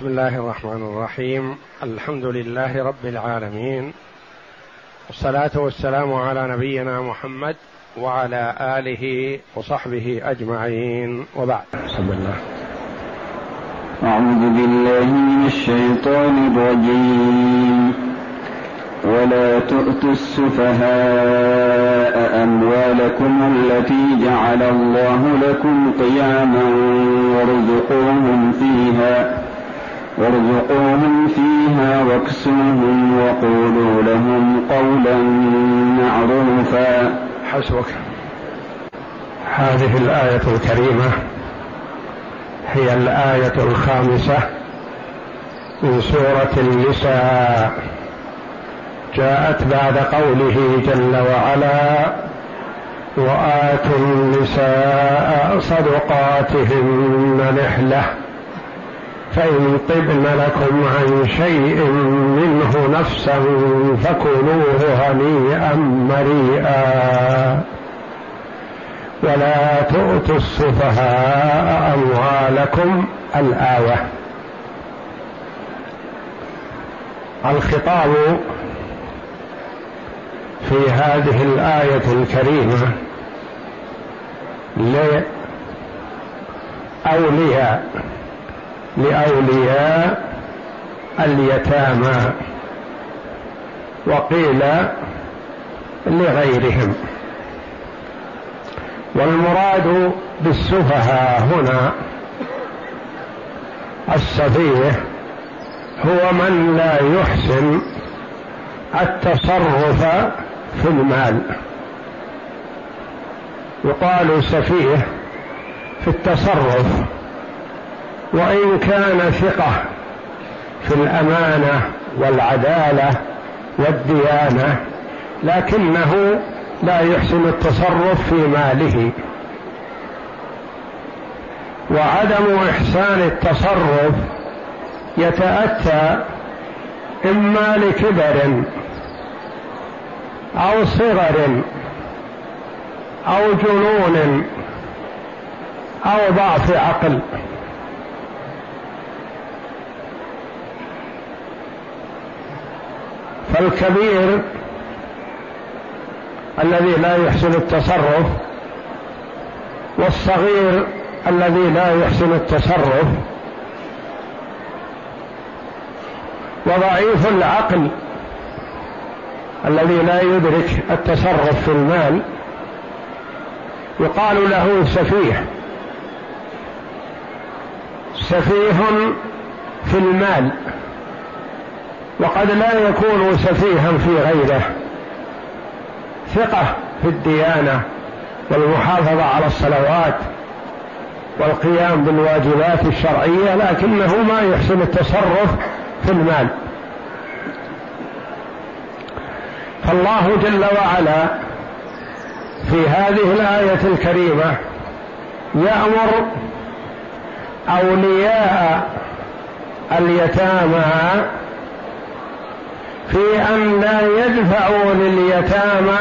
بسم الله الرحمن الرحيم. الحمد لله رب العالمين. والصلاة والسلام على نبينا محمد وعلى آله وصحبه أجمعين. وبعد. بسم الله أعوذ بالله من الشيطان الرجيم. ولا تؤتوا السفهاء أموالكم التي جعل الله لكم قياما وارزقوهم فيها. وارزقوهم فيها واكسوهم وقولوا لهم قولا معروفا. حسبك. هذه الآية الكريمة هي الآية الخامسة من سورة النساء. جاءت بعد قوله جل وعلا وآتوا النساء صدقاتهن نحلة. فإن طبن لكم عن شيء منه نفسا فكلوه هنيئا مريئا. ولا تؤتوا السفهاء أموالكم الآية. الخطاب في هذه الآية الكريمة لأولياء لأولياء اليتامى وقيل لغيرهم. والمراد بالسفهاء هنا السفيه هو من لا يحسن التصرف في المال. يقال سفيه في التصرف وإن كان ثقة في الأمانة والعدالة والديانة لكنه لا يحسن التصرف في ماله. وعدم إحسان التصرف يتأتى إما لكبر أو صغر أو جنون أو ضعف عقل. فالكبير الذي لا يحسن التصرف والصغير الذي لا يحسن التصرف وضعيف العقل الذي لا يدرك التصرف في المال يقال له سفيه. سفيه في المال. وقد لا يكون سفيها في غيره. ثقة في الديانة والمحافظة على الصلوات والقيام بالواجبات الشرعية لكنه ما يحسن التصرف في المال. فالله جل وعلا في هذه الآية الكريمة يأمر أولياء اليتامى في أن لا يدفعوا لليتامى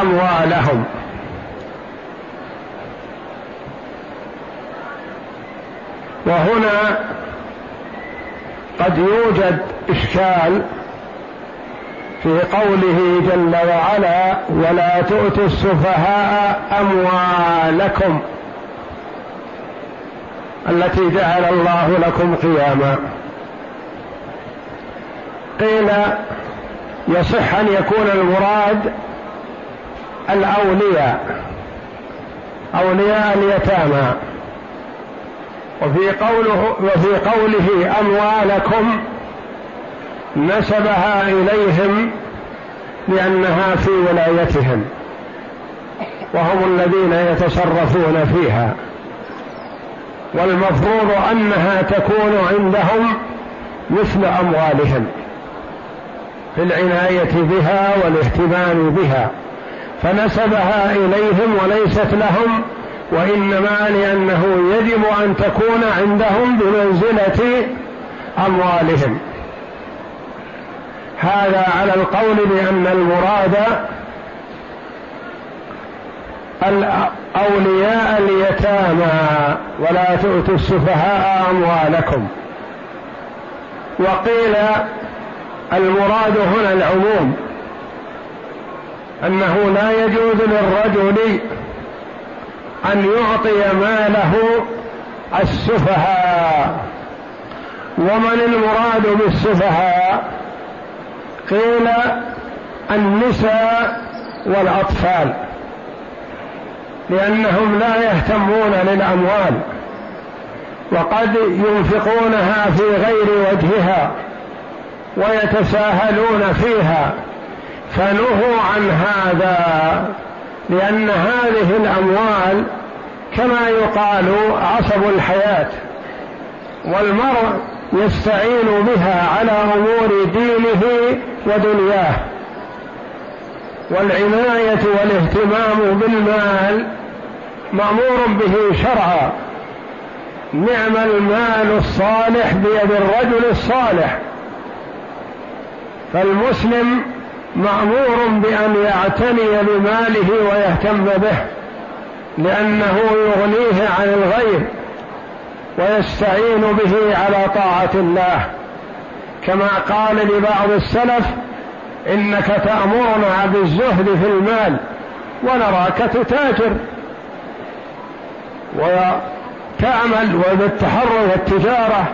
أموالهم. وهنا قد يوجد إشكال في قوله جل وعلا ولا تؤتوا السفهاء أموالكم التي جعل الله لكم قياما. قيل يصح أن يكون المراد الأولياء أولياء اليتامى. وفي قوله وفي قوله أموالكم نسبها إليهم لأنها في ولايتهم وهم الذين يتصرفون فيها. والمفروض أنها تكون عندهم مثل أموالهم. في العنايه بها والاهتمام بها فنسبها إليهم وليست لهم وإنما لأنه يجب أن تكون عندهم بمنزلة أموالهم. هذا على القول بأن المراد أولياء اليتامى ولا تؤتوا السفهاء أموالكم. وقيل المراد هنا العموم أنه لا يجوز للرجل أن يعطي ماله السفهاء. ومن المراد بالسفهاء؟ قيل النساء والأطفال لأنهم لا يهتمون للأموال وقد ينفقونها في غير وجهها. ويتساهلون فيها. فنهوا عن هذا لأن هذه الأموال كما يقال عصب الحياة والمرء يستعين بها على أمور دينه ودنياه. والعناية والاهتمام بالمال مأمور به شرعا. نعم المال الصالح بيد الرجل الصالح. فالمسلم مأمور بأن يعتني بماله ويهتم به لأنه يغنيه عن الغير ويستعين به على طاعة الله. كما قال لبعض السلف إنك تأمرنا بالزهد في المال ونراك تتاجر. وتعمل وبالتحرر والتجارة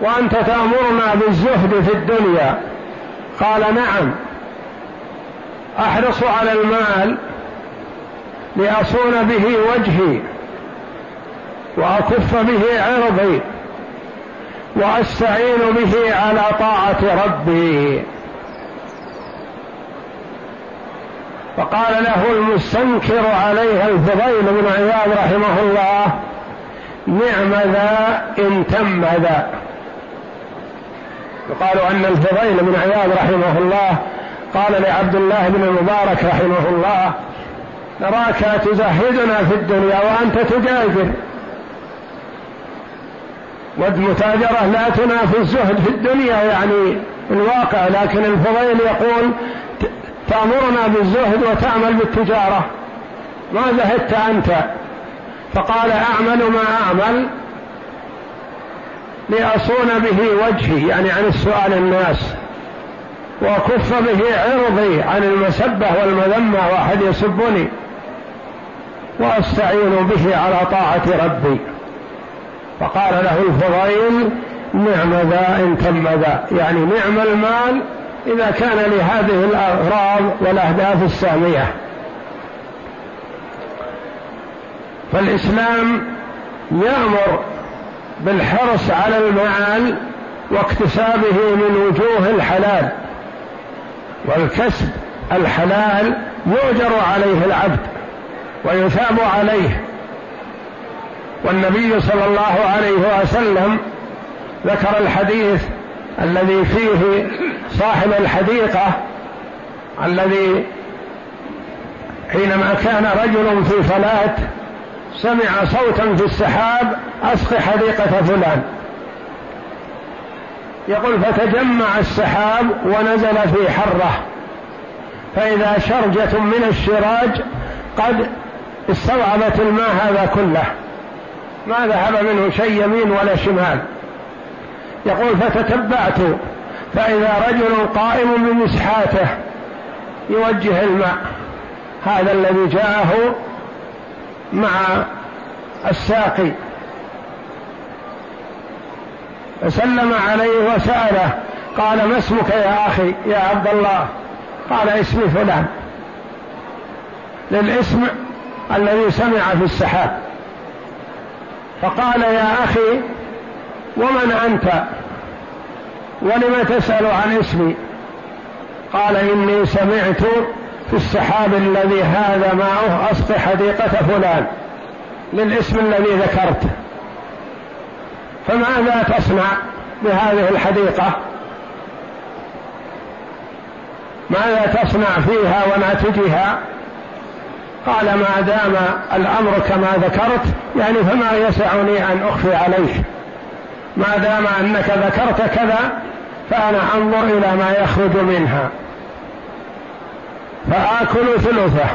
وأنت تأمرنا بالزهد في الدنيا. قال نعم. أحرص على المال لأصون به وجهي وأكف به عرضي وأستعين به على طاعة ربي. فقال له المستنكر عليها الفضيل بن عياض رحمه الله نعم ذا إن تم ذا. يقال أن الفضيل بن عياض رحمه الله قال لعبد الله بن المبارك رحمه الله نراك تزهدنا في الدنيا وأنت تجاجر والمتاجرة لا تنافي الزهد في الدنيا يعني الواقع لكن الفضيل يقول تأمرنا بالزهد وتعمل بالتجارة. ما زهدت أنت؟ فقال أعمل ما أعمل لأصون به وجهي يعني عن السؤال الناس. وأكف به عرضي عن المسبة والمذمة واحد يسبني. وأستعين به على طاعة ربي. فقال له الفضيل نعم ذا إن تم ذا. يعني نعم المال إذا كان لهذه الأغراض والأهداف السامية. فالإسلام يأمر بالحرص على المال واكتسابه من وجوه الحلال. والكسب الحلال يؤجر عليه العبد ويثاب عليه. والنبي صلى الله عليه وسلم ذكر الحديث الذي فيه صاحب الحديقة الذي حينما كان رجل في فلاة سمع صوتا في السحاب أسق حديقة فلان. يقول فتجمع السحاب ونزل في حرة. فإذا شرجة من الشراج قد استوعبت الماء هذا كله. ما ذهب منه شيء يمين ولا شمال. يقول فتتبعت. فإذا رجل قائم بمسحاته يوجه الماء. هذا الذي جاءه مع الساقي. فسلم عليه وسأله قال ما اسمك يا أخي؟ يا عبد الله. قال اسمي فلان. للاسم الذي سمع في السحاب. فقال يا أخي ومن أنت؟ ولم تسأل عن اسمي؟ قال إني سمعت في السحاب الذي هذا ماؤه أسقي حديقة فلان للاسم الذي ذكرته فماذا تصنع بهذه الحديقة؟ ماذا تصنع فيها وناتجها قال ما دام الأمر كما ذكرت يعني فما يسعني أن أخفي عليك. ما دام أنك ذكرت كذا فأنا أنظر إلى ما يخرج منها. فاكل ثلثه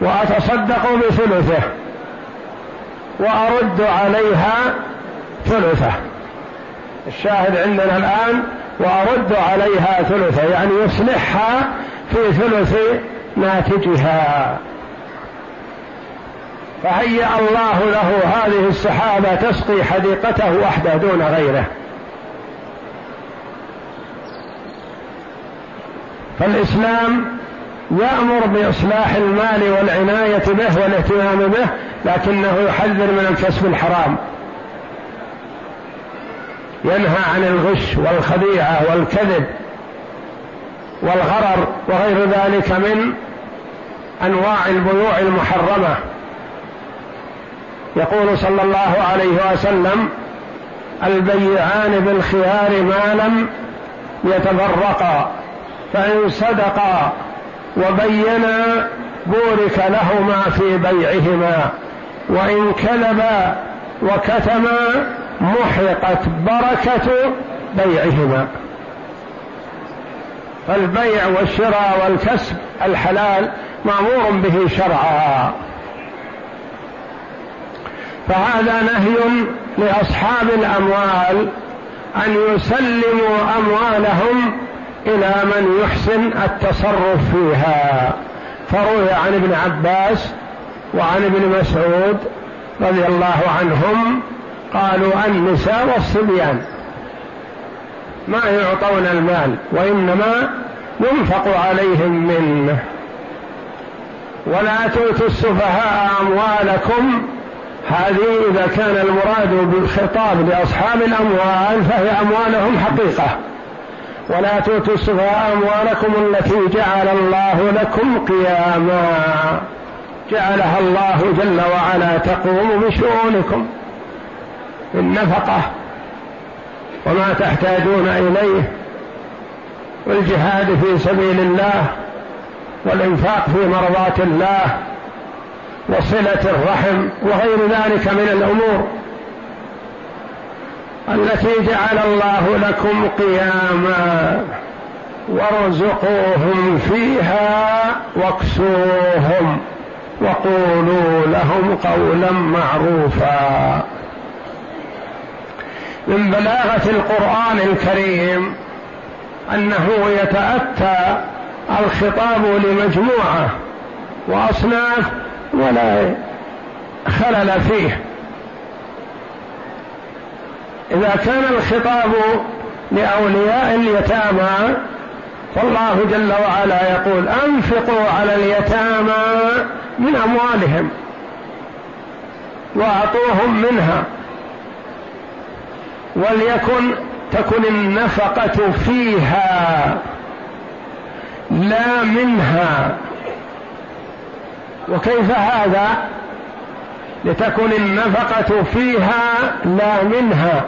وأتصدق بثلثه وأرد عليها ثلثه. الشاهد عندنا الآن وأرد عليها ثلثه يعني يصلحها في ثلث ناتجها. فهيأ الله له هذه السحابة تسقي حديقته وحده دون غيره. فالإسلام يأمر بإصلاح المال والعناية به والاهتمام به لكنه يحذر من الكسب الحرام. ينهى عن الغش والخديعة والكذب والغرر وغير ذلك من أنواع البيوع المحرمة. يقول صلى الله عليه وسلم البيعان بالخيار ما لم يتفرقا فإن صدقا وبينا بورك لهما في بيعهما وإن كذبا وكتما محقت بركة بيعهما. فالبيع والشراء والكسب الحلال مأمور به شرعا. فهذا نهي لأصحاب الأموال أن يسلموا أموالهم إلى من يحسن التصرف فيها. فروي عن ابن عباس وعن ابن مسعود رضي الله عنهم قالوا النساء والصبيان ما يعطون المال وإنما ينفق عليهم منه. ولا تؤتوا السفهاء أموالكم. هذه إذا كان المراد بالخطاب لأصحاب الأموال فهي أموالهم حقيقة. ولا تؤتوا السفهاء أموالكم التي جعل الله لكم قياما. جعلها الله جل وعلا تقوم بشؤونكم. النفقه وما تحتاجون إليه. والجهاد في سبيل الله. والإنفاق في مرضاه الله. وصلة الرحم وغير ذلك من الأمور. التي جعل الله لكم قياما وارزقوهم فيها واكسوهم وقولوا لهم قولا معروفا. من بلاغة القرآن الكريم أنه يتأتى الخطاب لمجموعة وأصناف ولا خلل فيه. إذا كان الخطاب لأولياء اليتامى فالله جل وعلا يقول أنفقوا على اليتامى من أموالهم وأعطوهم منها. وليكن تكن النفقة فيها لا منها. وكيف هذا؟ لتكن النفقة فيها لا منها.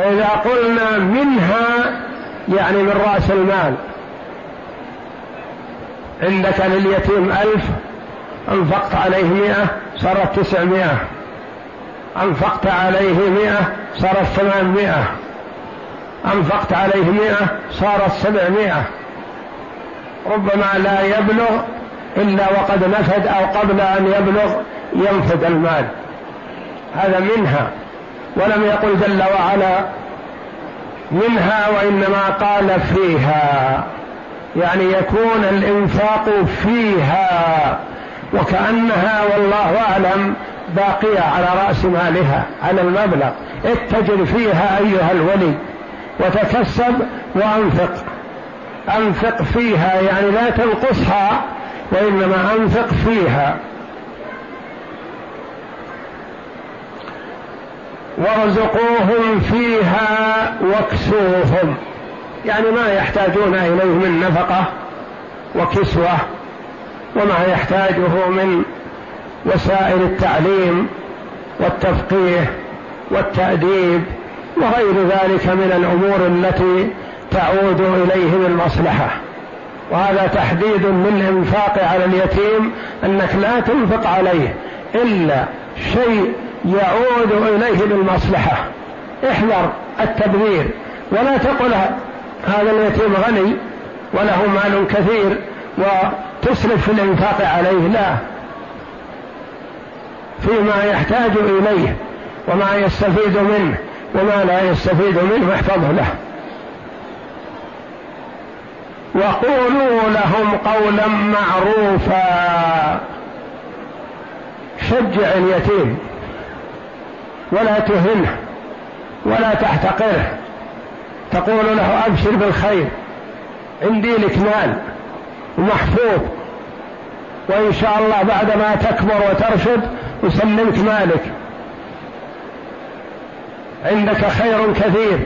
فإذا قلنا منها يعني من رأس المال. عندك لليتيم ألف أنفقت عليه مئة صارت تسعمائة أنفقت عليه مئة صارت ثمانمائة أنفقت عليه مئة صارت سبعمائة ربما لا يبلغ إلا وقد نفد أو قبل أن يبلغ ينفد المال. هذا منها. ولم يقل جل وعلا منها وإنما قال فيها. يعني يكون الإنفاق فيها وكأنها والله أعلم باقية على رأس مالها على المبلغ. اتجر فيها أيها الولي وتكسب وأنفق. أنفق فيها يعني لا تنقصها وإنما أنفق فيها. وارزقوهم فيها واكسوهم. يعني ما يحتاجون إليه من نفقة وكسوة وما يحتاجه من وسائل التعليم والتفقيه والتأديب وغير ذلك من الأمور التي تعود إليه بالمصلحة. وهذا تحديد للإنفاق على اليتيم أنك لا تنفق عليه إلا شيء يعود إليه بالمصلحة. احذر التبذير ولا تقل هذا اليتيم غني وله مال كثير تسرف في الإنفاق عليه لا. فيما يحتاج إليه وما يستفيد منه وما لا يستفيد منه احفظه له. وقولوا لهم قولا معروفا. شجع اليتيم. ولا تهنه ولا تحتقره تقول له أبشر بالخير عندي لك مال ومحفوظ وإن شاء الله بعد ما تكبر وترشد اسلمك مالك. عندك خير كثير.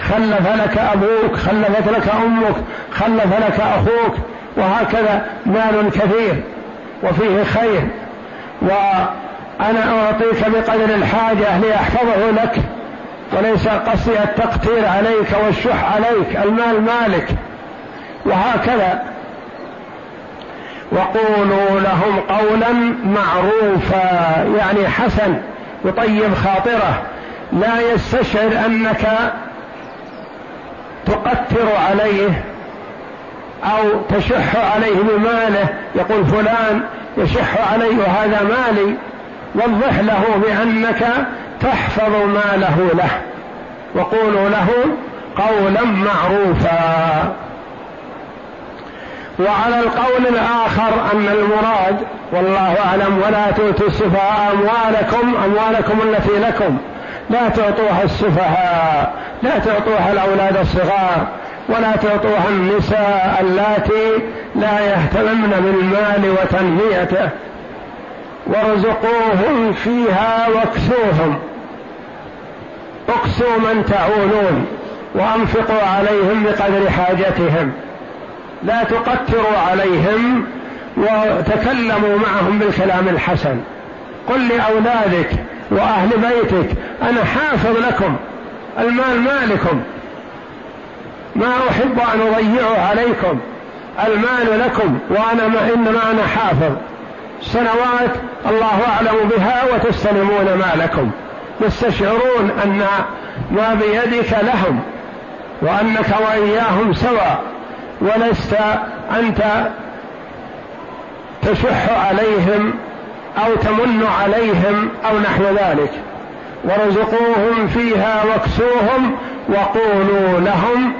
خلف لك أبوك خلفت لك أمك خلف لك أخوك وهكذا مال كثير وفيه خير. وأنا أعطيك بقدر الحاجة لاحفظه لك وليس قصدي التقتير عليك والشح عليك المال مالك. وهكذا. وقولوا لهم قولا معروفا يعني حسن يطيب خاطره. لا يستشعر أنك تقتر عليه أو تشح عليه بماله يقول فلان يشح علي وهذا مالي. وضح له بأنك تحفظ ماله له وقولوا له قولا معروفا. وعلى القول الآخر أن المراد والله أعلم ولا تؤتوا السفهاء أموالكم أموالكم التي لكم. لا تعطوها السفهاء لا تعطوها الأولاد الصغار ولا تعطوها النساء اللاتي لا يهتممن بالمال وتنميته. وارزقوهم فيها واكسوهم. اكسوا من تعولون وانفقوا عليهم بقدر حاجتهم. لا تقتروا عليهم وتكلموا معهم بالكلام الحسن. قل لأولادك وأهل بيتك أنا حافظ لكم المال مالكم. ما أحب أن أضيعه عليكم المال لكم وأنا ما إنما أنا حافظ. سنوات الله أعلم بها وتستلمون مالكم يستشعرون أن ما بيدك لهم وأنك وإياهم سواء ولست أنت تشح عليهم أو تمن عليهم أو نحو ذلك. وارزقوهم فيها واكسوهم وقولوا لهم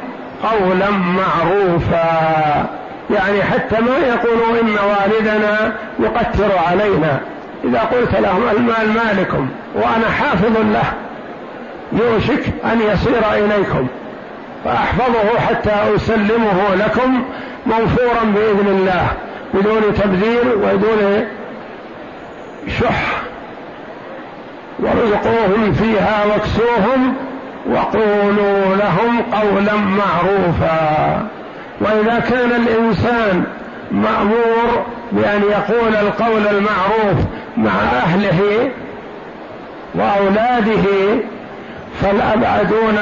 قولا معروفا. يعني حتى ما يقولوا إن والدنا يقتر علينا. إذا قلت لهم المال مالكم وأنا حافظ له يوشك أن يصير إليكم. فأحفظه حتى أسلمه لكم موفورا بإذن الله بدون تبذير وبدون شح. وارزقوهم فيها واكسوهم وقولوا لهم قولا معروفا. وإذا كان الإنسان مأمور بأن يقول القول المعروف مع أهله وأولاده فالأبعدون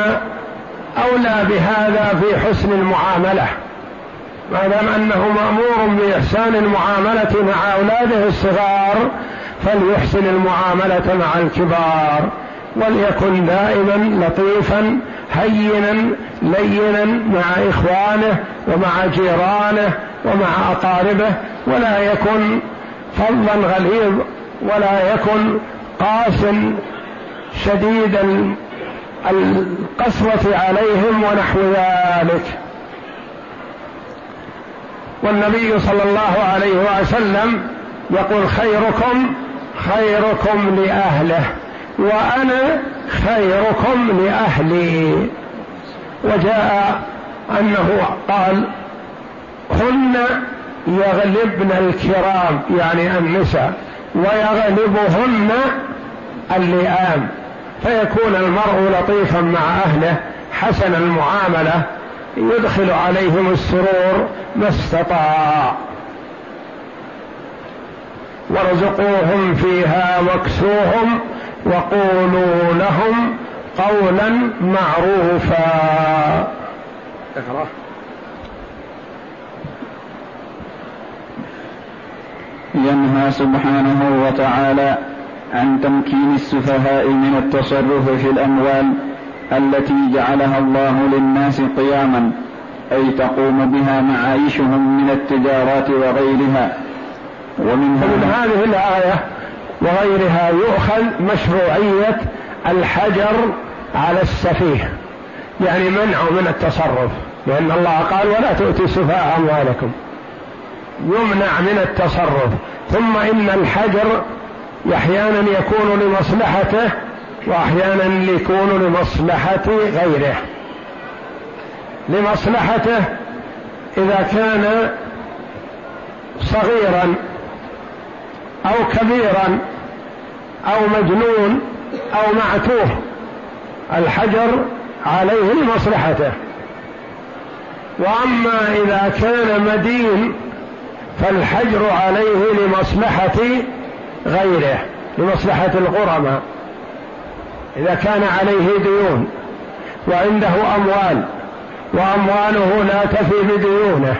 أولى بهذا في حسن المعاملة. ما دام أنه مأمور بإحسان المعاملة مع أولاده الصغار فليحسن المعاملة مع الكبار. وليكن دائما لطيفا هينا لينا مع إخوانه ومع جيرانه ومع أقاربه ولا يكن فظا غليظ ولا يكن قاس شديد القسوة عليهم ونحو ذلك. والنبي صلى الله عليه وسلم يقول خيركم خيركم لأهله. وأنا خيركم لأهلي. وجاء أنه قال هن يغلبن الكرام يعني النساء ويغلبهن اللئام فيكون المرء لطيفا مع أهله حسن المعاملة يدخل عليهم السرور ما استطاع. وارزقوهم فيها واكسوهم وقولوا لهم قولا معروفا. اقرأ. ينهى سبحانه وتعالى عن تمكين السفهاء من التصرف في الأموال التي جعلها الله للناس قياما أي تقوم بها معايشهم من التجارات وغيرها. ومنها ومن هذه الآية وغيرها يؤخذ مشروعية الحجر على السفيه يعني منعه من التصرف لأن الله قال ولا تؤتوا السفهاء أموالكم. يمنع من التصرف ثم إن الحجر أحيانا يكون لمصلحته وأحيانا يكون لمصلحة غيره. لمصلحته إذا كان صغيرا أو كبيرا أو مجنون أو معتوه الحجر عليه لمصلحته وأما إذا كان مدين فالحجر عليه لمصلحة غيره لمصلحة الغرماء. إذا كان عليه ديون وعنده أموال وأمواله لا تفي بديونه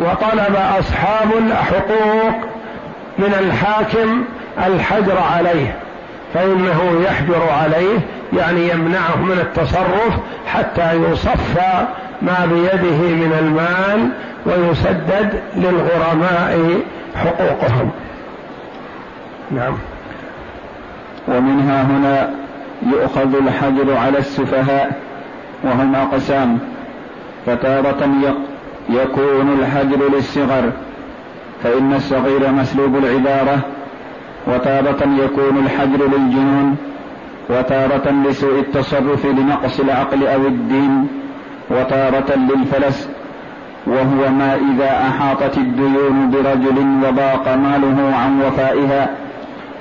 وطلب أصحاب الحقوق من الحاكم الحجر عليه فإنه يحجر عليه يعني يمنعه من التصرف حتى يصفى ما بيده من المال ويسدد للغرماء حقوقهم. نعم. ومنها هنا يؤخذ الحجر على السفهاء وهم أقسام فتارة يكون الحجر للصغر. فإن الصغير مسلوب العبارة وتارة يكون الحجر للجنون وتارة لسوء التصرف لنقص العقل أو الدين وتارة للفلس وهو ما إذا أحاطت الديون برجل وضاق ماله عن وفائها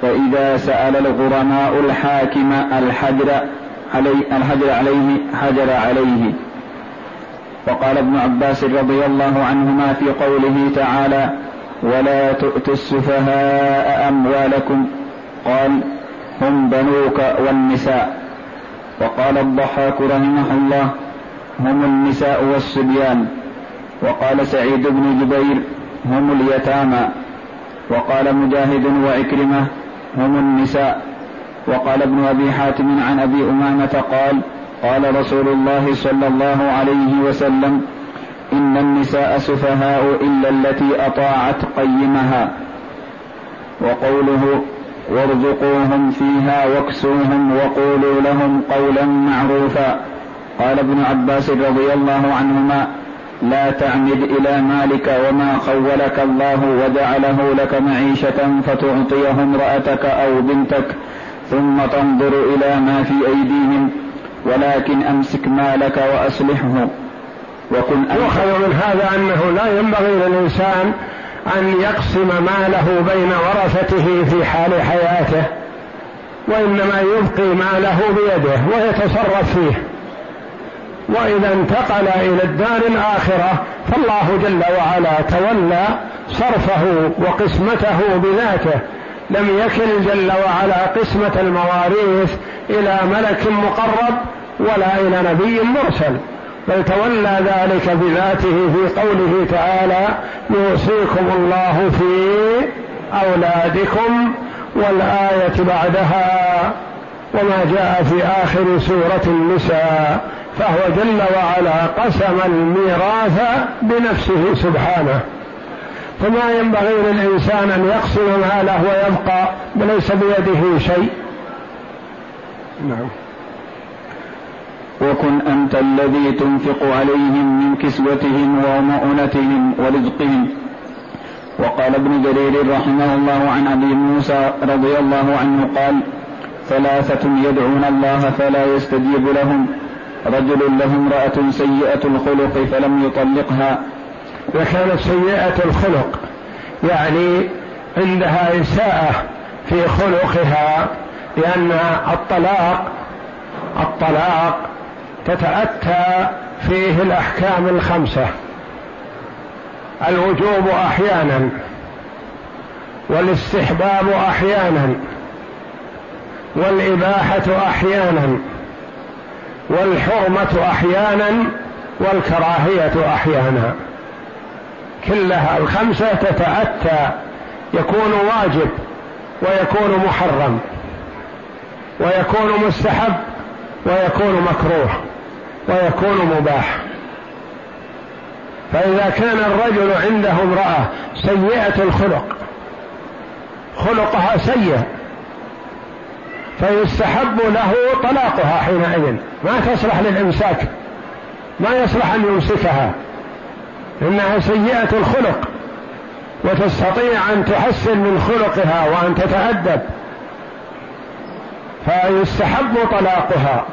فإذا سأل الغرماء الحاكم الحجر علي الحجر عليه حجر عليه. وقال ابن عباس رضي الله عنهما في قوله تعالى ولا تؤتوا السفهاء أموالكم. قال هم بنوك والنساء. وقال الضحاك رحمه الله هم النساء والصبيان. وقال سعيد بن جبير هم اليتامى. وقال مجاهد وعكرمة هم النساء. وقال ابن أبي حاتم عن أبي أمامة قال قال رسول الله صلى الله عليه وسلم إن النساء سفهاء إلا التي أطاعت قيمها. وقوله وارزقوهم فيها واكسوهم وقولوا لهم قولا معروفا. قال ابن عباس رضي الله عنهما لا تعمد إلى مالك وما خولك الله وجعله لك معيشة فتعطيه امرأتك أو بنتك ثم تنظر إلى ما في أيديهم ولكن أمسك مالك وأصلحه. وكن يؤخذ من هذا أنه لا ينبغي للإنسان أن يقسم ماله بين ورثته في حال حياته وإنما يبقي ماله بيده ويتصرف فيه. وإذا انتقل إلى الدار الآخرة فالله جل وعلا تولى صرفه وقسمته بذاته. لم يكل جل وعلا قسمة المواريث إلى ملك مقرب ولا إلى نبي مرسل. بل تولى ذلك بذاته في قوله تعالى يوصيكم الله في أولادكم والآية بعدها وما جاء في آخر سورة النساء فهو جل وعلا قسم الميراث بنفسه سبحانه. فما ينبغي للإنسان أن يقسم ماله ويبقى وليس بيده شيء. نعم. وكن أنت الذي تنفق عليهم من كسوتهم ومؤونتهم ورزقهم. وقال ابن جرير رحمه الله عن أبي موسى رضي الله عنه قال ثلاثة يدعون الله فلا يستجيب لهم. رجل له امرأة سيئة الخلق فلم يطلقها. وكانت سيئة الخلق يعني عندها إساءة في خلقها لأن الطلاق الطلاق تتأتى فيه الأحكام الخمسة. الوجوب أحيانا والاستحباب أحيانا والإباحة أحيانا والحرمة أحيانا والكراهية أحيانا. كلها الخمسة تتأتى يكون واجب ويكون محرم ويكون مستحب ويكون مكروه. ويكون مباح. فإذا كان الرجل عنده امرأة سيئة الخلق خلقها سيء فيستحب له طلاقها حينئذ. ما تصلح للإمساك ما يصلح أن يمسكها. إنها سيئة الخلق وتستطيع أن تحسن من خلقها وأن تتأدب. فيستحب طلاقها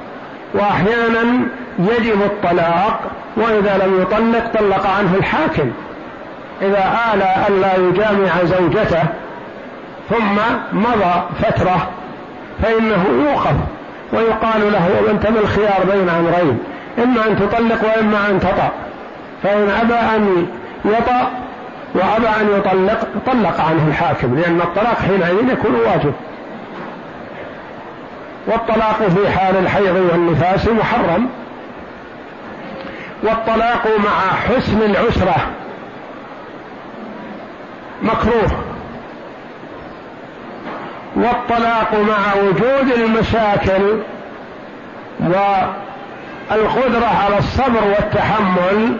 وأحيانا يجب الطلاق وإذا لم يطلق طلق عنه الحاكم. إذا آل ألا يجامع زوجته ثم مضى فترة فإنه يوقف ويقال له أنت بالخيار بين أمرين؟ إما أن تطلق وإما أن تطأ. فإن أبى أن يطأ وأبى أن يطلق طلق عنه الحاكم لأن الطلاق حينئذ يكون واجب. والطلاق في حال الحيض والنفاس محرم. والطلاق مع حسن العسرة. مكروه. والطلاق مع وجود المشاكل والقدرة على الصبر والتحمل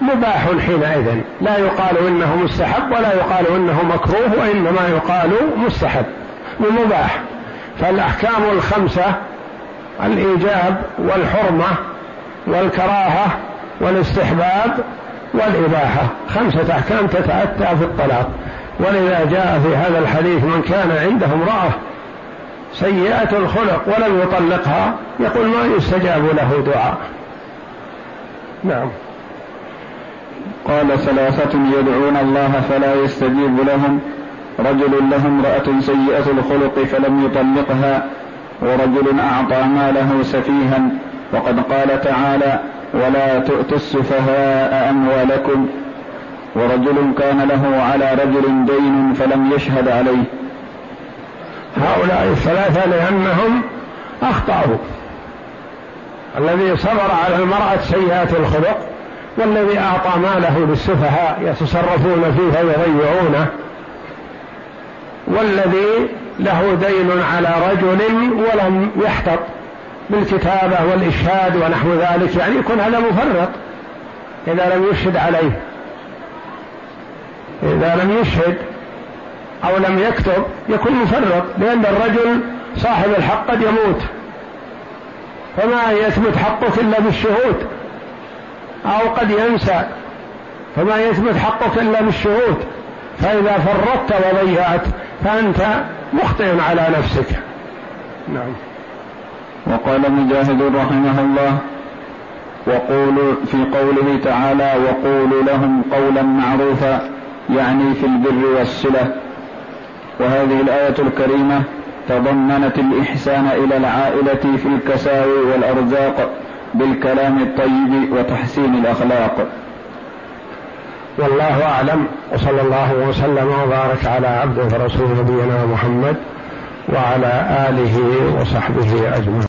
مباح حينئذ. لا يقال إنه مستحب ولا يقال إنه مكروه وإنما يقال مستحب ومباح فالأحكام الخمسة الإيجاب والحرمة والكراهة والاستحباب والإباحة. خمسة أحكام تتأتى في الطلاق. ولذا جاء في هذا الحديث من كان عنده امرأة سيئة الخلق ولم يطلقها يقول ما يستجاب له دعاء. نعم. قال ثلاثة يدعون الله فلا يستجيب لهم. رجل له امرأة سيئة الخلق فلم يطلقها ورجل أعطى ماله سفيها. وقد قال تعالى ولا تؤتوا السفهاء أموالكم ورجل كان له على رجل دين فلم يشهد عليه. هؤلاء الثلاثة لأنهم أخطأوا. الذي صبر على المرأة سيئة الخلق والذي أعطى ماله للسفهاء يتصرفون فيه فيضيعونه والذي له دين على رجل ولم يحتط. بالكتابة والإشهاد ونحو ذلك يعني يكون هذا مفرط إذا لم يشهد عليه. إذا لم يشهد أو لم يكتب يكون مفرط لأن الرجل صاحب الحق قد يموت. فما يثبت حقك إلا بالشهود؟ أو قد ينسى. فما يثبت حقك إلا بالشهود؟ فإذا فرطت وضيعت فأنت مخطئ على نفسك. نعم. وقال مجاهد رحمه الله وقولوا في قوله تعالى وقولوا لهم قولا معروفا يعني في البر والصلة وهذه الآية الكريمة تضمنت الإحسان إلى العائلة في الكساوي والأرزاق بالكلام الطيب وتحسين الأخلاق. والله أعلم وصلى الله وسلم وبارك على عبده ورسول نبينا محمد وعلى آله وصحبه أجمعين.